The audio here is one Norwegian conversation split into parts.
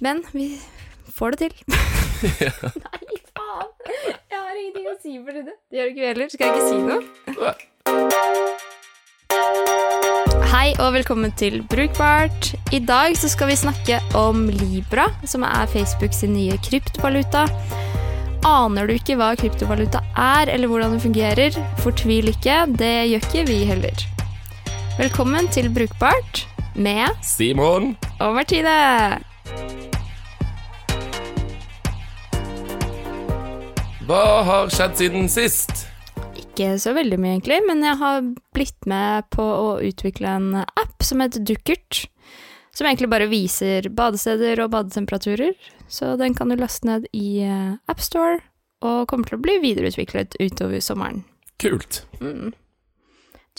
Men vi får det til. Nei, faen! Jeg har ingenting å si for det. Det gjør du ikke heller. Skal jeg ikke si noe? Hei og velkommen til Brukbart. I dag så skal vi snakke om Libra, som er Facebook sin nye kryptovaluta. Aner du ikke hva kryptovaluta er, eller hvordan det fungerer? Fortvil ikke, det gjør ikke vi heller. Velkommen til Brukbart med Simon. og Martine. Hva har skjedd siden sist? Ikke så veldig mye, egentlig, men jeg har blitt med på å utvikle en app som heter Dukkert. Som egentlig bare viser badesteder og badetemperaturer. Så den kan du laste ned i eh, AppStore, og kommer til å bli videreutviklet utover sommeren. Kult. Mm.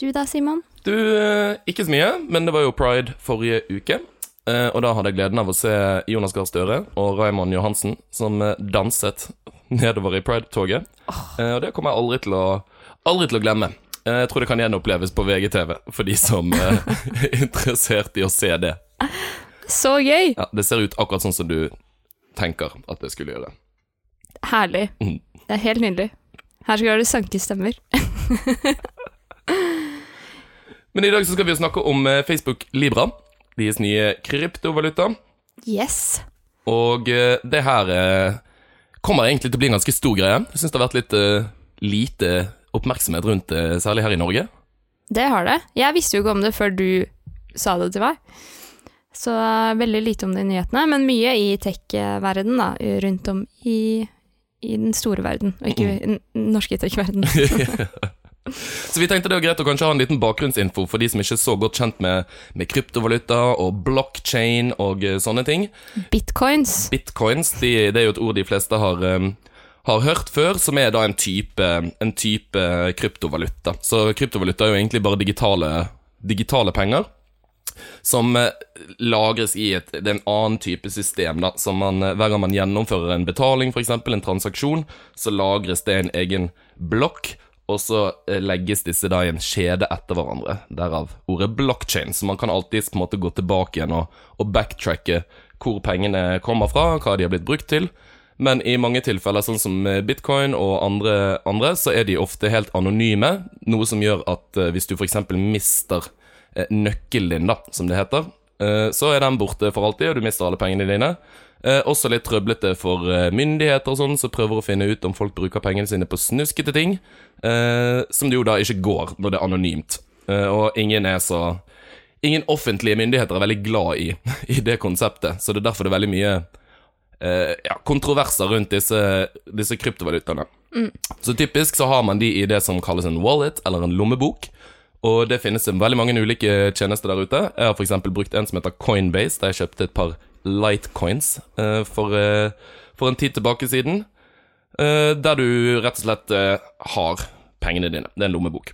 Du da, Simon? Du, eh, ikke så mye, men det var jo pride forrige uke. Eh, Og da hadde jeg gleden av å se Jonas Gahr Støre og Raymond Johansen som danset nedover i pride-toget. Eh, Og det kommer jeg aldri til å, aldri til å glemme. Eh, Jeg tror det kan gjenoppleves på VGTV for de som eh, er interessert i å se det. Så gøy! Ja, Det ser ut akkurat sånn som du tenker at det skulle gjøre. Herlig. Mhm. Det er helt nydelig. Her skal det sanke stemmer. Men i dag så skal vi snakke om eh, Facebook Libra, deres nye kryptovaluta. Yes. Og eh, det her eh, kommer egentlig til å bli en ganske stor greie. Jeg syns det har vært litt uh, lite oppmerksomhet rundt det, særlig her i Norge. Det har det. Jeg visste jo ikke om det før du sa det til meg. Så eh, veldig lite om det i nyhetene, men mye i tech-verden da, rundt om i, i den store verden, og ikke i den norske tech-verden. Så vi tenkte det var greit å kanskje ha en liten bakgrunnsinfo for de som ikke er så godt kjent med, med kryptovaluta og blockchain og eh, sånne ting. Bitcoins. Bitcoins de, det er jo et ord de fleste har, eh, har hørt før, som er da en type, en type kryptovaluta. Så kryptovaluta er jo egentlig bare digitale, digitale penger. Som eh, lagres i et, det er en annen type system. da, som man, Hver gang man gjennomfører en betaling, f.eks. en transaksjon, så lagres det en egen blokk. Og så eh, legges disse da i en kjede etter hverandre. Derav ordet blockchain. Så man kan alltids på en måte gå tilbake igjen og, og backtracke hvor pengene kommer fra, hva de har blitt brukt til. Men i mange tilfeller, sånn som bitcoin og andre, andre så er de ofte helt anonyme. Noe som gjør at eh, hvis du f.eks. mister eh, nøkkelen din, da, som det heter, så er den borte for alltid, og du mister alle pengene dine. Eh, også litt trøblete for eh, myndigheter og sånn, som prøver å finne ut om folk bruker pengene sine på snuskete ting, eh, som det jo da ikke går når det er anonymt. Eh, og ingen er så Ingen offentlige myndigheter er veldig glad i, i det konseptet, så det er derfor det er veldig mye eh, ja, kontroverser rundt disse, disse kryptovalutaene. Så typisk så har man de i det som kalles en wallet, eller en lommebok. Og det finnes veldig mange ulike tjenester der ute. Jeg har f.eks. brukt en som heter Coinbase, der jeg kjøpte et par Lightcoins eh, for, eh, for en tid tilbake siden. Eh, der du rett og slett har pengene dine. Det er en lommebok.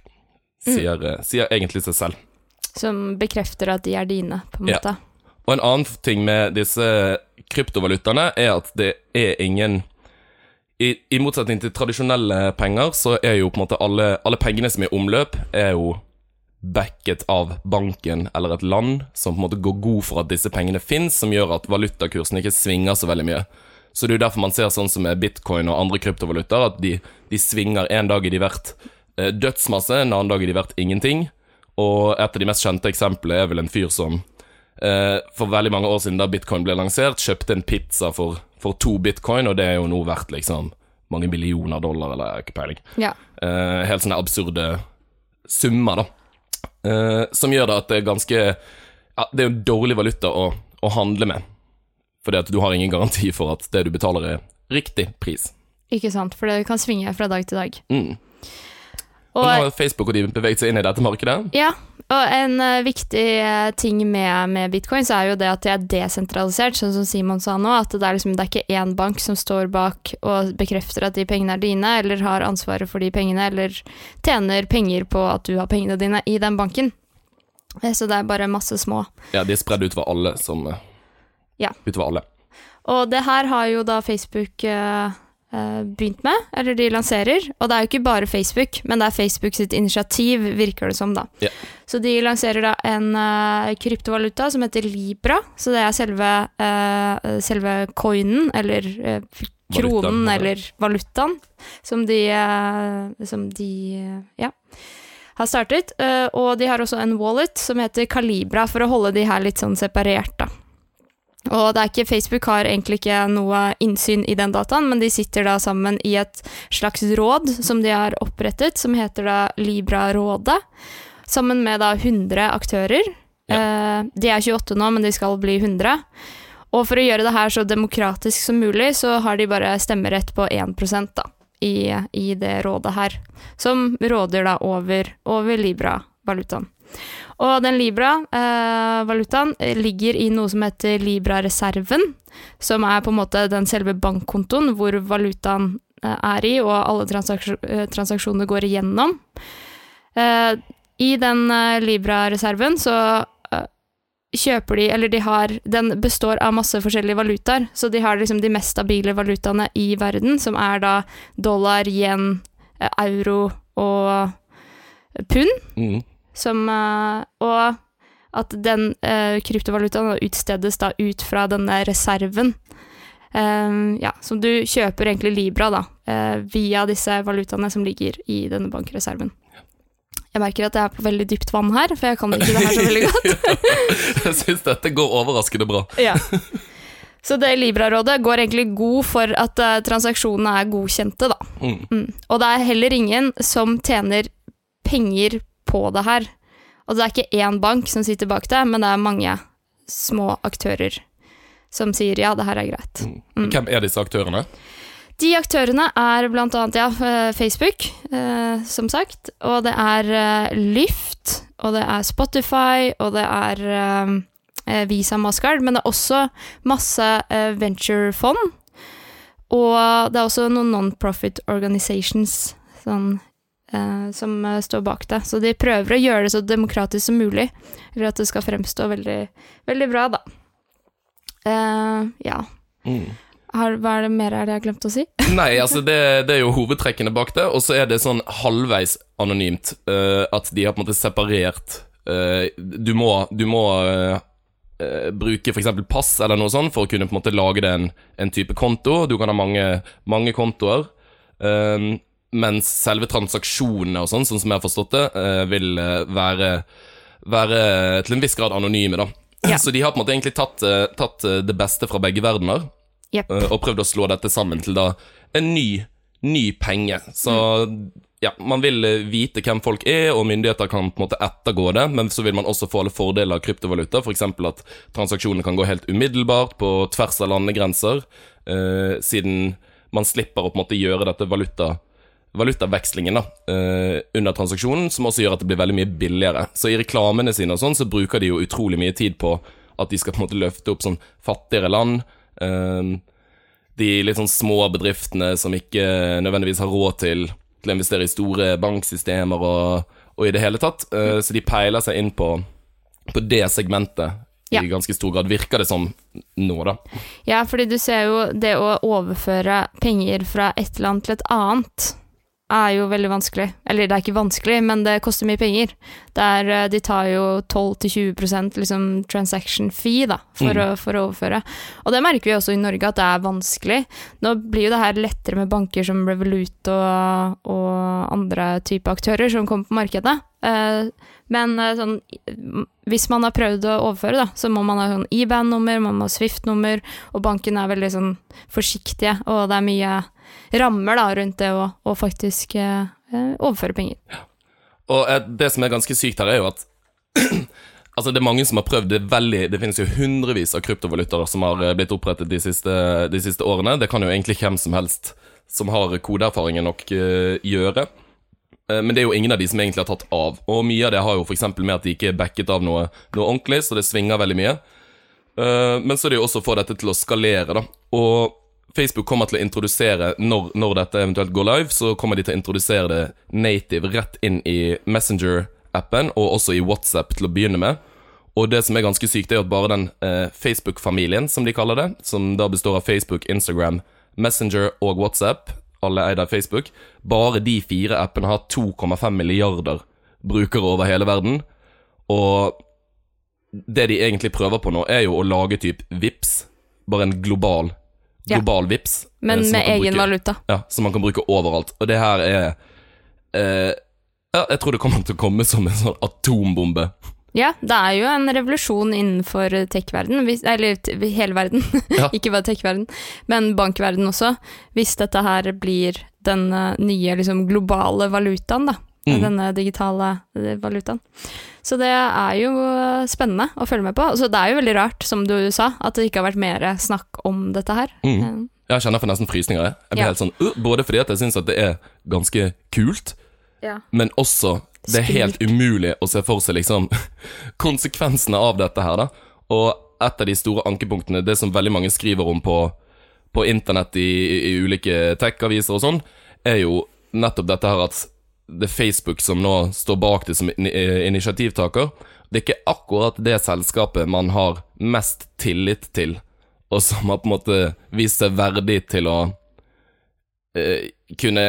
Sier, mm. sier egentlig seg selv. Som bekrefter at de er dine, på en måte. Ja. Og en annen ting med disse kryptovalutaene er at det er ingen i, I motsetning til tradisjonelle penger, så er jo på en måte alle, alle pengene som er i omløp, er jo backet av banken eller et land som på en måte går god for at disse pengene fins, som gjør at valutakursen ikke svinger så veldig mye. Så det er jo derfor man ser sånn som med bitcoin og andre kryptovalutaer, at de, de svinger en dag er de verdt eh, dødsmasse, en annen dag er de verdt ingenting. Og et av de mest kjente eksemplene er vel en fyr som eh, for veldig mange år siden da bitcoin ble lansert, kjøpte en pizza for, for to bitcoin, og det er jo nå verdt liksom mange millioner dollar, eller ikke peiling. Ja. Eh, helt sånne absurde summer, da. Eh, som gjør det at det er ganske ja, Det er jo dårlig valuta å, å handle med. Fordi at du har ingen garanti for at det du betaler, er riktig pris. Ikke sant, for det kan svinge fra dag til dag. Mm. Og Og nå har Facebook og de beveget seg inn i dette markedet. Ja, og en uh, viktig uh, ting med, med bitcoins er jo det at det er desentralisert, sånn som Simon sa nå, at det er, liksom, det er ikke én bank som står bak og bekrefter at de pengene er dine, eller har ansvaret for de pengene, eller tjener penger på at du har pengene dine i den banken. Eh, Så det er bare masse små. Ja, de er spredd utover alle som uh, Ja. Utover alle. Og det her har jo da Facebook eh, begynt med, eller de lanserer. Og det er jo ikke bare Facebook, men det er Facebook sitt initiativ, virker det som, da. Ja. Så de lanserer da en uh, kryptovaluta som heter Libra. Så det er selve, uh, selve coinen, eller uh, kronen, eller valutaen, som de, eh, som de eh, ja, har startet. Eh, og de har også en wallet som heter Calibra, for å holde de her litt sånn separert, da. Og det er ikke, Facebook har egentlig ikke noe innsyn i den dataen, men de sitter da sammen i et slags råd som de har opprettet, som heter da Libra-rådet, sammen med da 100 aktører. Eh, de er 28 nå, men de skal bli 100. Og for å gjøre det her så demokratisk som mulig, så har de bare stemmerett på 1 da, i, i det rådet her, som råder da over, over Libra-valutaen. Og den Libra-valutaen ligger i noe som heter Libra-reserven, som er på en måte den selve bankkontoen hvor valutaen eh, er i, og alle transaksjon, eh, transaksjoner går igjennom. Eh, I den eh, Libra-reserven så eh, kjøper de, eller de har Den består av masse forskjellige valutaer, så de har liksom de mest stabile valutaene i verden, som er da dollar, yen, eh, euro og pund. Mm. Som, eh, og at den eh, kryptovalutaen utstedes da ut fra denne reserven. Eh, ja, som du kjøper egentlig Libra da, eh, via disse valutaene som ligger i denne bankreserven. Jeg merker at jeg er på veldig dypt vann her, for jeg kan ikke det her så veldig godt. Jeg syns dette går overraskende bra. Ja. Så det Libra-rådet går egentlig god for at uh, transaksjonene er godkjente, da. Mm. Mm. Og det er heller ingen som tjener penger på det her. Og det er ikke én bank som sitter bak det, men det er mange små aktører som sier ja, det her er greit. Mm. Hvem er disse aktørene? De aktørene er annet ja, eh, Facebook, eh, som sagt, og det er eh, Lyft, og det er Spotify, og det er eh, eh, Visa Mastercard, men det er også masse eh, venturefond, og det er også noen non-profit organizations sånn, som eh, står bak det. Så de prøver å gjøre det så demokratisk som mulig, eller at det skal fremstå veldig, veldig bra, da. Eh, ja. Mm. Har, hva er det mer er det jeg har glemt å si? Nei, altså det, det er jo hovedtrekkene bak det, og så er det sånn halvveis anonymt. Uh, at de har på en måte separert uh, Du må, du må eh, eh, bruke f.eks. pass eller noe sånt for å kunne på en måte lage det en, en type konto. Du kan ha mange, mange kontoer. eh, mens selve transaksjonene og sånn, sånn som jeg har forstått det, eh, vil eh, være, være til en viss grad anonyme, da. Ja. Så de har på en måte egentlig tatt, eh, tatt det beste fra begge verdener. Eh, og prøvd å slå dette sammen til da en ny, ny penge. Så ja, man vil vite hvem folk er, og myndigheter kan på en måte ettergå det, men så vil man også få alle fordeler av kryptovaluta, f.eks. at transaksjonene kan gå helt umiddelbart på tvers av landegrenser, eh, siden man slipper å på en måte gjøre dette valuta valutavekslingen da, eh, under transaksjonen, som også gjør at det blir veldig mye billigere. Så i reklamene sine og sånn, så bruker de jo utrolig mye tid på at de skal på en måte løfte opp sånn fattigere land. eh, de litt sånn små bedriftene som ikke nødvendigvis har råd til, til å investere i store banksystemer og, og i det hele tatt. Eh, så de peiler seg inn på, på det segmentet Ja. i ganske stor grad, virker det som nå, da. Ja, fordi du ser jo det å overføre penger fra et land til et annet er jo veldig vanskelig. Eller det er ikke vanskelig, men det koster mye penger. Der eh, de tar jo 12-20% liksom transaction fee da, for, Mm. å, for å overføre. Og det merker vi også i Norge, at det er vanskelig. Nå blir jo det her lettere med banker som Revolut og, og andre type aktører som kommer på markedet. Eh, men eh, sånn, hvis man har prøvd å overføre, da, så må man ha sånn IBAN-nummer, man må ha Swift-nummer, og banken er veldig sånn forsiktige, og det er mye rammer da, rundt det å, faktisk eh, eh, overføre penger. Og eh, det som er ganske sykt her, er jo at Altså, det er mange som har prøvd det veldig Det finnes jo hundrevis av kryptovalutaer som har eh, blitt opprettet de siste, de siste årene. Det kan jo egentlig hvem som helst som har kodeerfaringen nok eh, gjøre. Men det er jo ingen av de som egentlig har tatt av. Og mye av det har jo f.eks. med at de ikke er backet av noe, noe ordentlig, så det svinger veldig mye. Men så er det jo også å få dette til å skalere, da. Og Facebook kommer til å introdusere, når, når dette eventuelt går live, så kommer de til å introdusere det native rett inn i Messenger-appen, og også i WhatsApp til å begynne med. Og det som er ganske sykt, er at bare den eh, Facebook-familien, som de kaller det, som da består av Facebook, Instagram, Messenger og WhatsApp, alle eid av Facebook. Bare de fire appene har 2,5 milliarder brukere over hele verden. Og det de egentlig prøver på nå, er jo å lage typ VIPS, bare en global, Ja. global VIPS. Men eh, man med egen bruke- valuta. Ja, som man kan bruke overalt. Og det her er eh, Ja, jeg tror det kommer til å komme som en sånn atombombe. Ja, det er jo en revolusjon innenfor tech-verden, eller hele verden, Ja. ikke bare tech-verden, men bankverden også, hvis dette her blir den eh, nye liksom, globale valutaen, da. Mm. Denne digitale eh, valutaen. Så det er jo eh, spennende å følge med på. Så det er jo veldig rart, som du sa, at det ikke har vært mer snakk om dette her. Mm. Eh, Jeg kjenner for nesten frysninger. Jeg, jeg blir Ja. helt sånn uh, Både fordi at jeg syns at det er ganske kult, ja. men også det er helt umulig å se for seg liksom konsekvensene av dette her, da. Og et av de store ankepunktene, det som veldig mange skriver om på, på internett i, i ulike tech-aviser og sånn, er jo nettopp dette her at det er Facebook som nå står bak det som initiativtaker. Det er ikke akkurat det selskapet man har mest tillit til, og som har på en måte vist seg verdig til å eh, kunne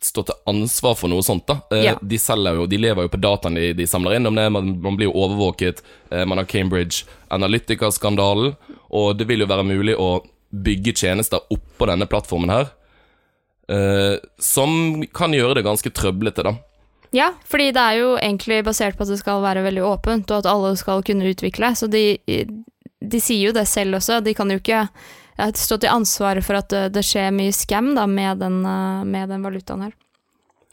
stå til ansvar for noe sånt. da eh, Ja. De selger jo, de lever jo på dataen de, de samler inn. Om det, man, man blir jo overvåket. Eh, man har Cambridge Analytica-skandalen. Og det vil jo være mulig å bygge tjenester oppå denne plattformen her. Eh, som kan gjøre det ganske trøblete, da. Ja, fordi det er jo egentlig basert på at det skal være veldig åpent, og at alle skal kunne utvikle. Så de, de sier jo det selv også. De kan jo ikke stå til ansvar for at det, det skjer mye scam da, med, den, eh, med den valutaen her.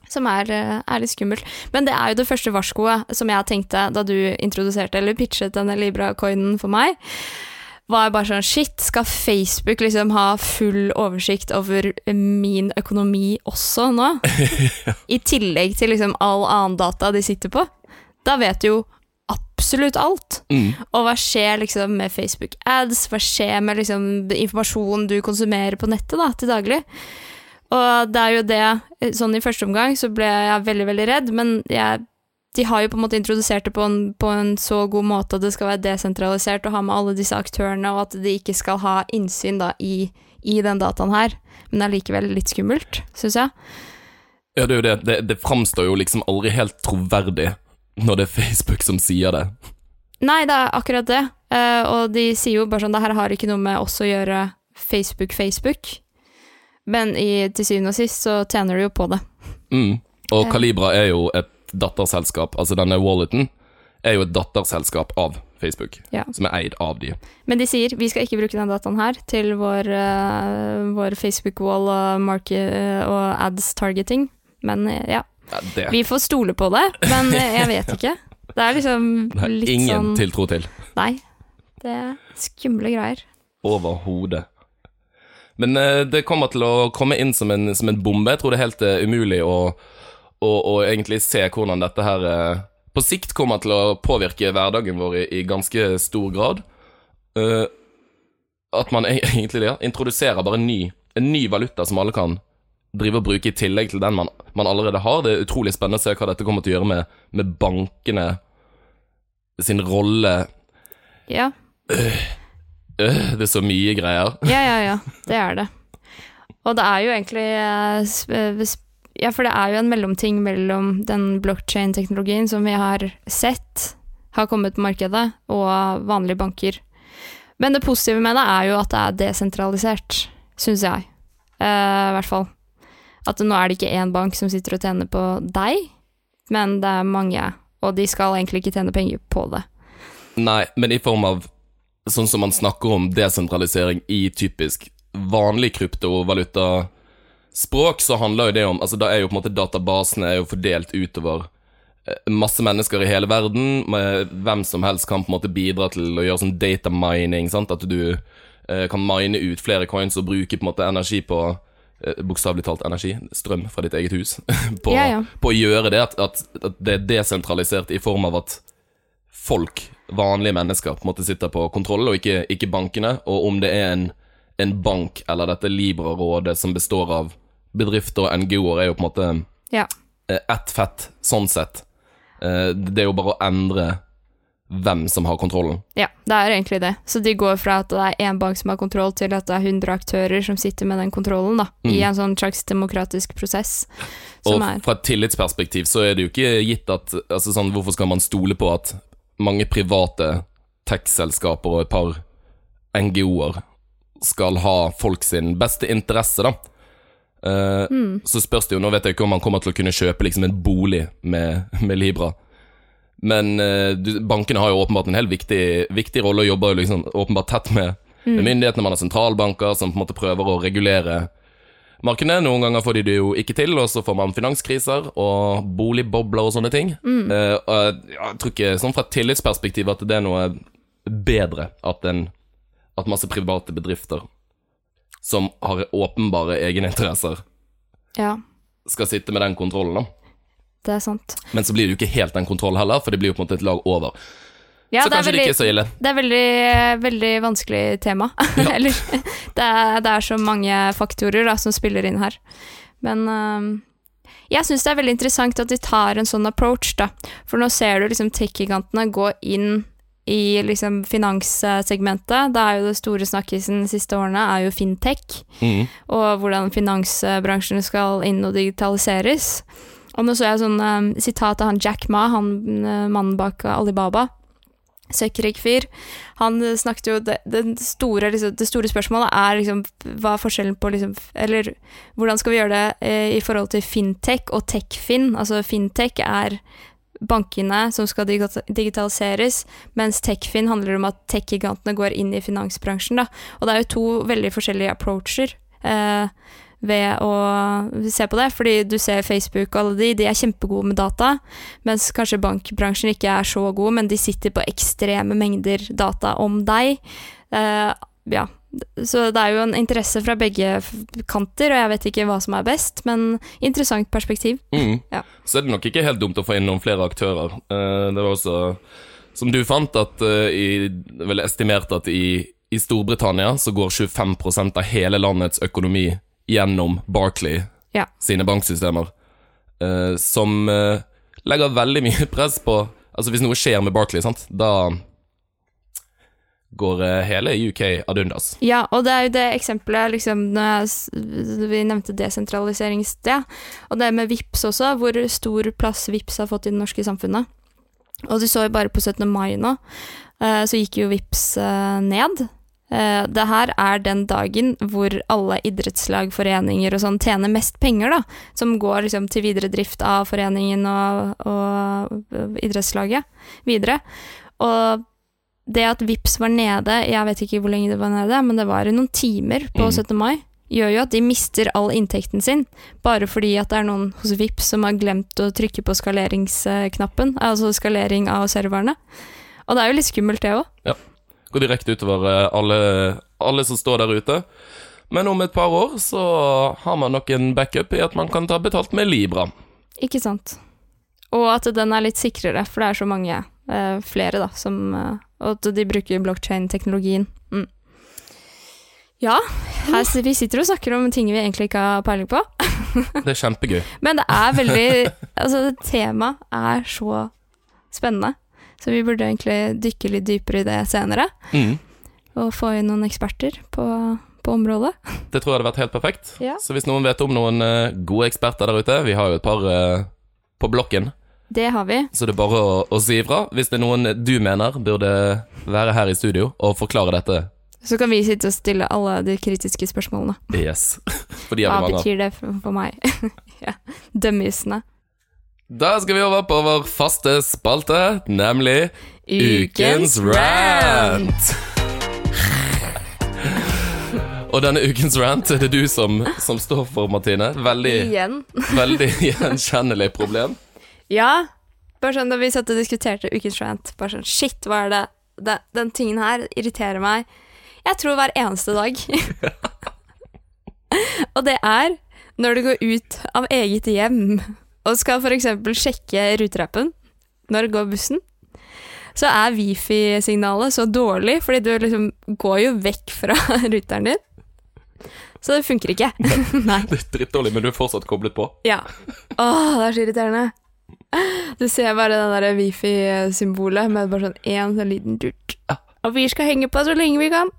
Som er, eh, er litt skummelt. Men det er jo det første varskoet som jeg tenkte da du introduserte eller pitchet denne Libra-coinen for meg. Var jeg bare sånn Shit, skal Facebook liksom ha full oversikt over min økonomi også nå? I tillegg til liksom all annen data de sitter på. Da vet du jo absolutt alt. Mm. Og hva skjer liksom med Facebook ads? Hva skjer med liksom informasjonen du konsumerer på nettet da, til daglig? Og det er jo det Sånn i første omgang så ble jeg veldig, veldig redd, men jeg, de har jo på en måte introdusert det på en, på en så god måte at det skal være desentralisert og ha med alle disse aktørene, og at de ikke skal ha innsyn da i, i den dataen her. Men det er likevel litt skummelt, syns jeg. Ja, det er jo det. Det, det framstår jo liksom aldri helt troverdig når det er Facebook som sier det. Nei, det er akkurat det. Uh, og de sier jo bare sånn Det her har ikke noe med oss å gjøre Facebook-Facebook. Men i, til syvende og sist så tjener de jo på det. Mm. Og Kalibra er jo et datterselskap, altså denne walleten er jo et datterselskap av Facebook, Ja. som er eid av de. Men de sier vi skal ikke bruke den dataen her til vår, uh, vår Facebook-wall og, market- og ads targeting. Men eh, ja, det vi får stole på det, men eh, jeg vet ikke. Det er liksom det er litt ingen sånn tiltro til. Nei. Det er skumle greier. Overhodet. Men eh, det kommer til å komme inn som en, som en bombe. Jeg tror det er helt eh, umulig å, å, og, egentlig se hvordan dette her eh, på sikt kommer til å påvirke hverdagen vår i, i ganske stor grad. Eh, at man e- egentlig ja, introduserer bare en ny, en ny valuta som alle kan drive og bruke i tillegg til den man, man allerede har. Det er utrolig spennende å se hva dette kommer til å gjøre med, med bankene sin rolle. Ja. Øh, det er så mye greier. Ja, ja, ja. Det er det. Og det er jo egentlig eh, Ja, for det er jo en mellomting mellom den blockchain-teknologien som vi har sett har kommet på markedet, og vanlige banker. Men det positive med det er jo at det er desentralisert, syns jeg. Uh, I hvert fall. At nå er det ikke én bank som sitter og tjener på deg, men det er mange, og de skal egentlig ikke tjene penger på det. Nei, men i form av sånn som man snakker om desentralisering i typisk vanlig kryptovalutaspråk, så handler jo det om Altså, da er jo på en måte databasene er jo fordelt utover eh, masse mennesker i hele verden. Med hvem som helst kan på en måte bidra til å gjøre sånn data mining. Sant? At du eh, kan mine ut flere coins og bruke på en måte energi på eh, Bokstavelig talt energi, strøm fra ditt eget hus, på, Ja, ja. på å gjøre det. At, at, at det er desentralisert i form av at folk, vanlige mennesker, på en måte sitter på kontroll, og ikke, ikke bankene. Og om det er en, en bank eller dette Libra-rådet som består av bedrifter og NGO-er, er jo på en måte Ja. eh, ett fett, sånn sett. Eh, Det er jo bare å endre hvem som har kontrollen. Ja, det er egentlig det. Så de går fra at det er én bank som har kontroll, til at det er 100 aktører som sitter med den kontrollen, da. I Mm. en sånn slags demokratisk prosess. Og er fra et tillitsperspektiv så er det jo ikke gitt at altså sånn, Hvorfor skal man stole på at mange private tech-selskaper og et par NGO-er skal ha folk sin beste interesse, da? Uh, Mm. Så spørs det jo, nå vet jeg ikke om man kommer til å kunne kjøpe liksom en bolig med, med Libra. Men uh, du, bankene har jo åpenbart en helt viktig, viktig rolle og jobber jo liksom åpenbart tett med, med myndighetene. Man har sentralbanker som på en måte prøver å regulere markedene. Noen ganger får de det jo ikke til, og så får man finanskriser og boligbobler og sånne ting. Eh, og jeg, jeg tror ikke sånn fra et tillitsperspektiv at det er noe bedre at, en, at masse private bedrifter som har åpenbare egeninteresser, Ja, skal sitte med den kontrollen, da. det er sant. Men så blir det jo ikke helt den kontrollen heller, for det blir jo på en måte et lag over. Ja, så det kanskje det ikke er så ille. Det er veldig, veldig vanskelig tema. Eller det er, det er så mange faktorer da, som spiller inn her. Men øhm, jeg syns det er veldig interessant at de tar en sånn approach, da. For nå ser du liksom tech-gigantene gå inn i liksom finanssegmentet. Det er jo det store snakkisen de siste årene er jo fintech, Mm. og hvordan finansbransjen skal inn og digitaliseres. Og nå så jeg sånn um, sitat av han Jack Ma, han øh, mannen bak Alibaba søkkrik fyr. Han snakket jo det, det, store, liksom, det store spørsmålet er liksom hva er forskjellen på liksom Eller hvordan skal vi gjøre det eh, i forhold til fintech og techfin? Altså fintech er bankene som skal digitaliseres, mens techfin handler om at tech-gigantene går inn i finansbransjen. Da. Og det er jo to veldig forskjellige approacher. Eh, ved å se på det, fordi du ser Facebook og alle de, de er kjempegode med data, mens kanskje bankbransjen ikke er så god, men de sitter på ekstreme mengder data om deg. Eh, ja, så det er jo en interesse fra begge kanter, og jeg vet ikke hva som er best, men interessant perspektiv. Mm. Ja. Så er det nok ikke helt dumt å få inn noen flere aktører. Eh, det var også, som du fant, at eh, i, vel estimert at i, i Storbritannia så går 25% av hele landets økonomi gjennom Barclay Ja. sine banksystemer, eh, som legger veldig mye press på Altså hvis noe skjer med Barclay, sant, da går eh, hele UK ad undas. Ja, og det er jo det eksempelet liksom, Vi nevnte desentralisering i sted, og det med VIPS også, hvor stor plass VIPS har fått i det norske samfunnet. Og du så jo bare på 17. mai nå, eh, så gikk jo VIPS eh, ned. Det her er den dagen hvor alle idrettslag, foreninger og sånn tjener mest penger, da. Som går liksom til videre drift av foreningen og, og idrettslaget videre. Og det at VIPS var nede, jeg vet ikke hvor lenge det var nede, men det var i noen timer på Mm. 17. mai, gjør jo at de mister all inntekten sin, bare fordi at det er noen hos VIPS som har glemt å trykke på skaleringsknappen, altså skalering av serverne. Og det er jo litt skummelt, det òg. Går direkte utover eh, alle, alle som står der ute. Men om et par år så har man nok en backup i at man kan ta betalt med Libra. Ikke sant. Og at den er litt sikrere, for det er så mange eh, flere, da, som eh, Og at de bruker blockchain-teknologien. Mm. Ja, her, vi sitter og snakker om ting vi egentlig ikke har peiling på. Det er kjempegøy. Men det er veldig Altså, temaet er så spennende. Så vi burde egentlig dykke litt dypere i det senere. Mm. Og få inn noen eksperter på, på området. Det tror jeg hadde vært helt perfekt. Ja. Så hvis noen vet om noen eh, gode eksperter der ute Vi har jo et par eh, på blokken, Det har vi. så det er bare å, å si ifra. Hvis det er noen du mener burde være her i studio og forklare dette. Så kan vi sitte og stille alle de kritiske spørsmålene. Yes. For de Hva betyr det for, for meg? ja. Dømmisene. Da skal vi over på vår faste spalte, nemlig Ukens rant. Og denne ukens rant er det du som, som står for, Martine. Veldig, Igjen. veldig gjenkjennelig problem. Ja. Bare sånn da vi satt og diskuterte ukens rant, bare sånn shit, hva er det? det den tingen her irriterer meg. Jeg tror hver eneste dag. og det er når du går ut av eget hjem og skal f.eks. sjekke ruterappen når det går bussen. Så er wifi-signalet så dårlig, fordi du liksom går jo vekk fra ruteren din. Så det funker ikke. Nei. Det er dritdårlig, men du er fortsatt koblet på. Ja. Åh, det er så irriterende. Du ser bare det der wifi-symbolet med bare sånn én sånn liten durt. Og vi skal henge på så lenge vi kan.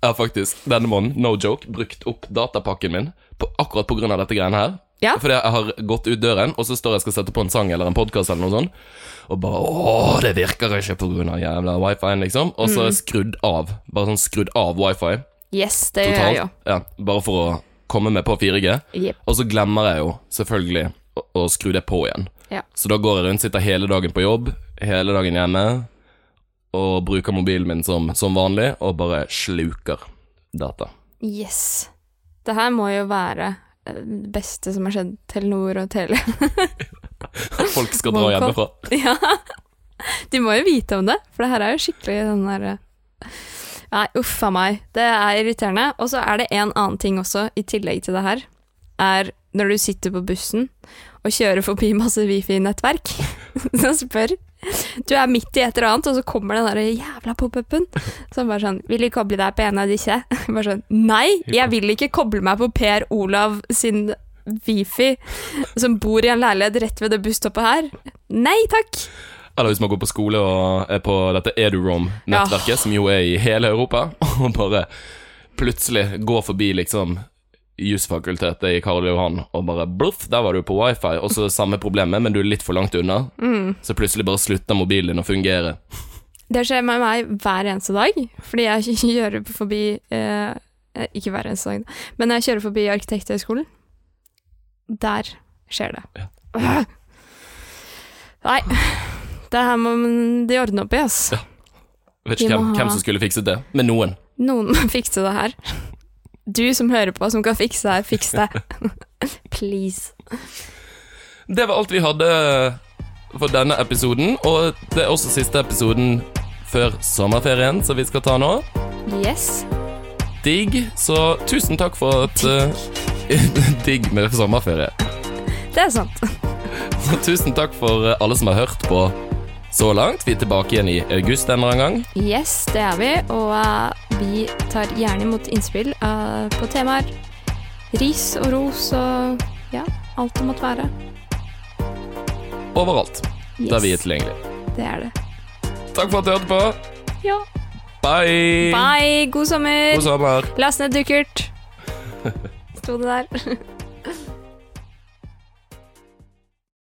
Ja, faktisk denne måneden, no joke, brukt opp datapakken min på, akkurat på grunn av dette greiene her. Ja. Fordi jeg har gått ut døren, og så står jeg og skal sette på en sang eller en podkast eller noe sånt, og bare Åh, det virker ikke på grunn av jævla wifi-en, liksom. Og så jeg skrudd av. Bare sånn skrudd av wifi Yes, det gjør jeg jo. Ja, bare for å komme med på 4G. Yep. Og så glemmer jeg jo selvfølgelig å, å skru det på igjen. Ja. Så da går jeg rundt, sitter hele dagen på jobb, hele dagen hjemme, og bruker mobilen min som, som vanlig, og bare sluker data. Yes. Det her må jo være eh, det beste som har skjedd Telenor og Tele. Folk skal dra hjemmefra. ja. De må jo vite om det, for det her er jo skikkelig den der Nei, uff a meg. Det er irriterende. Og så er det en annen ting også, i tillegg til det her, er når du sitter på bussen og kjører forbi masse wifi-nettverk, som spør Du er midt i et eller annet, og så kommer den der jævla pop-upen. Som bare sånn 'Vil du koble deg på en av disse?' Bare sånn Nei, jeg vil ikke koble meg på Per Olav sin Wifi, som bor i en leilighet rett ved det busstoppet her. Nei takk! Eller hvis man går på skole og er på dette EduRom-nettverket, som jo er i hele Europa, og bare plutselig går forbi liksom jusfakultetet i Karl Johan, og bare bluff, der var du på wifi, og så samme problemet, men du er litt for langt unna. Så plutselig bare slutter mobilen din å fungere. Det skjer med meg hver eneste dag, fordi jeg kjører forbi eh, Ikke hver eneste dag, men jeg kjører forbi Arkitekthøgskolen. Der skjer det. Ja. Nei. Det her må de ordne opp i, ass. Vet ikke hvem, ha- hvem som skulle fikset det, men noen. Noen må fikse det her. Du som hører på, som kan fikse det her, fiks det. Please. Det var alt vi hadde for denne episoden, og det er også siste episoden før sommerferien, som vi skal ta nå. Yes. Digg, så tusen takk for at eh, Digg med sommerferie. Det er sant. Så tusen takk for alle som har hørt på så langt. Vi er tilbake igjen i august en eller annen gang. Yes, det er vi, og eh, vi tar gjerne imot innspill uh, på temaer. Ris og ros og ja, alt det måtte være. Overalt Yes, der vi er tilgjengelige. Det er det. Takk for at du hørte på. Ja. Bye! Bye, god sommer! God sommer. Last ned dukkert. Sto det der.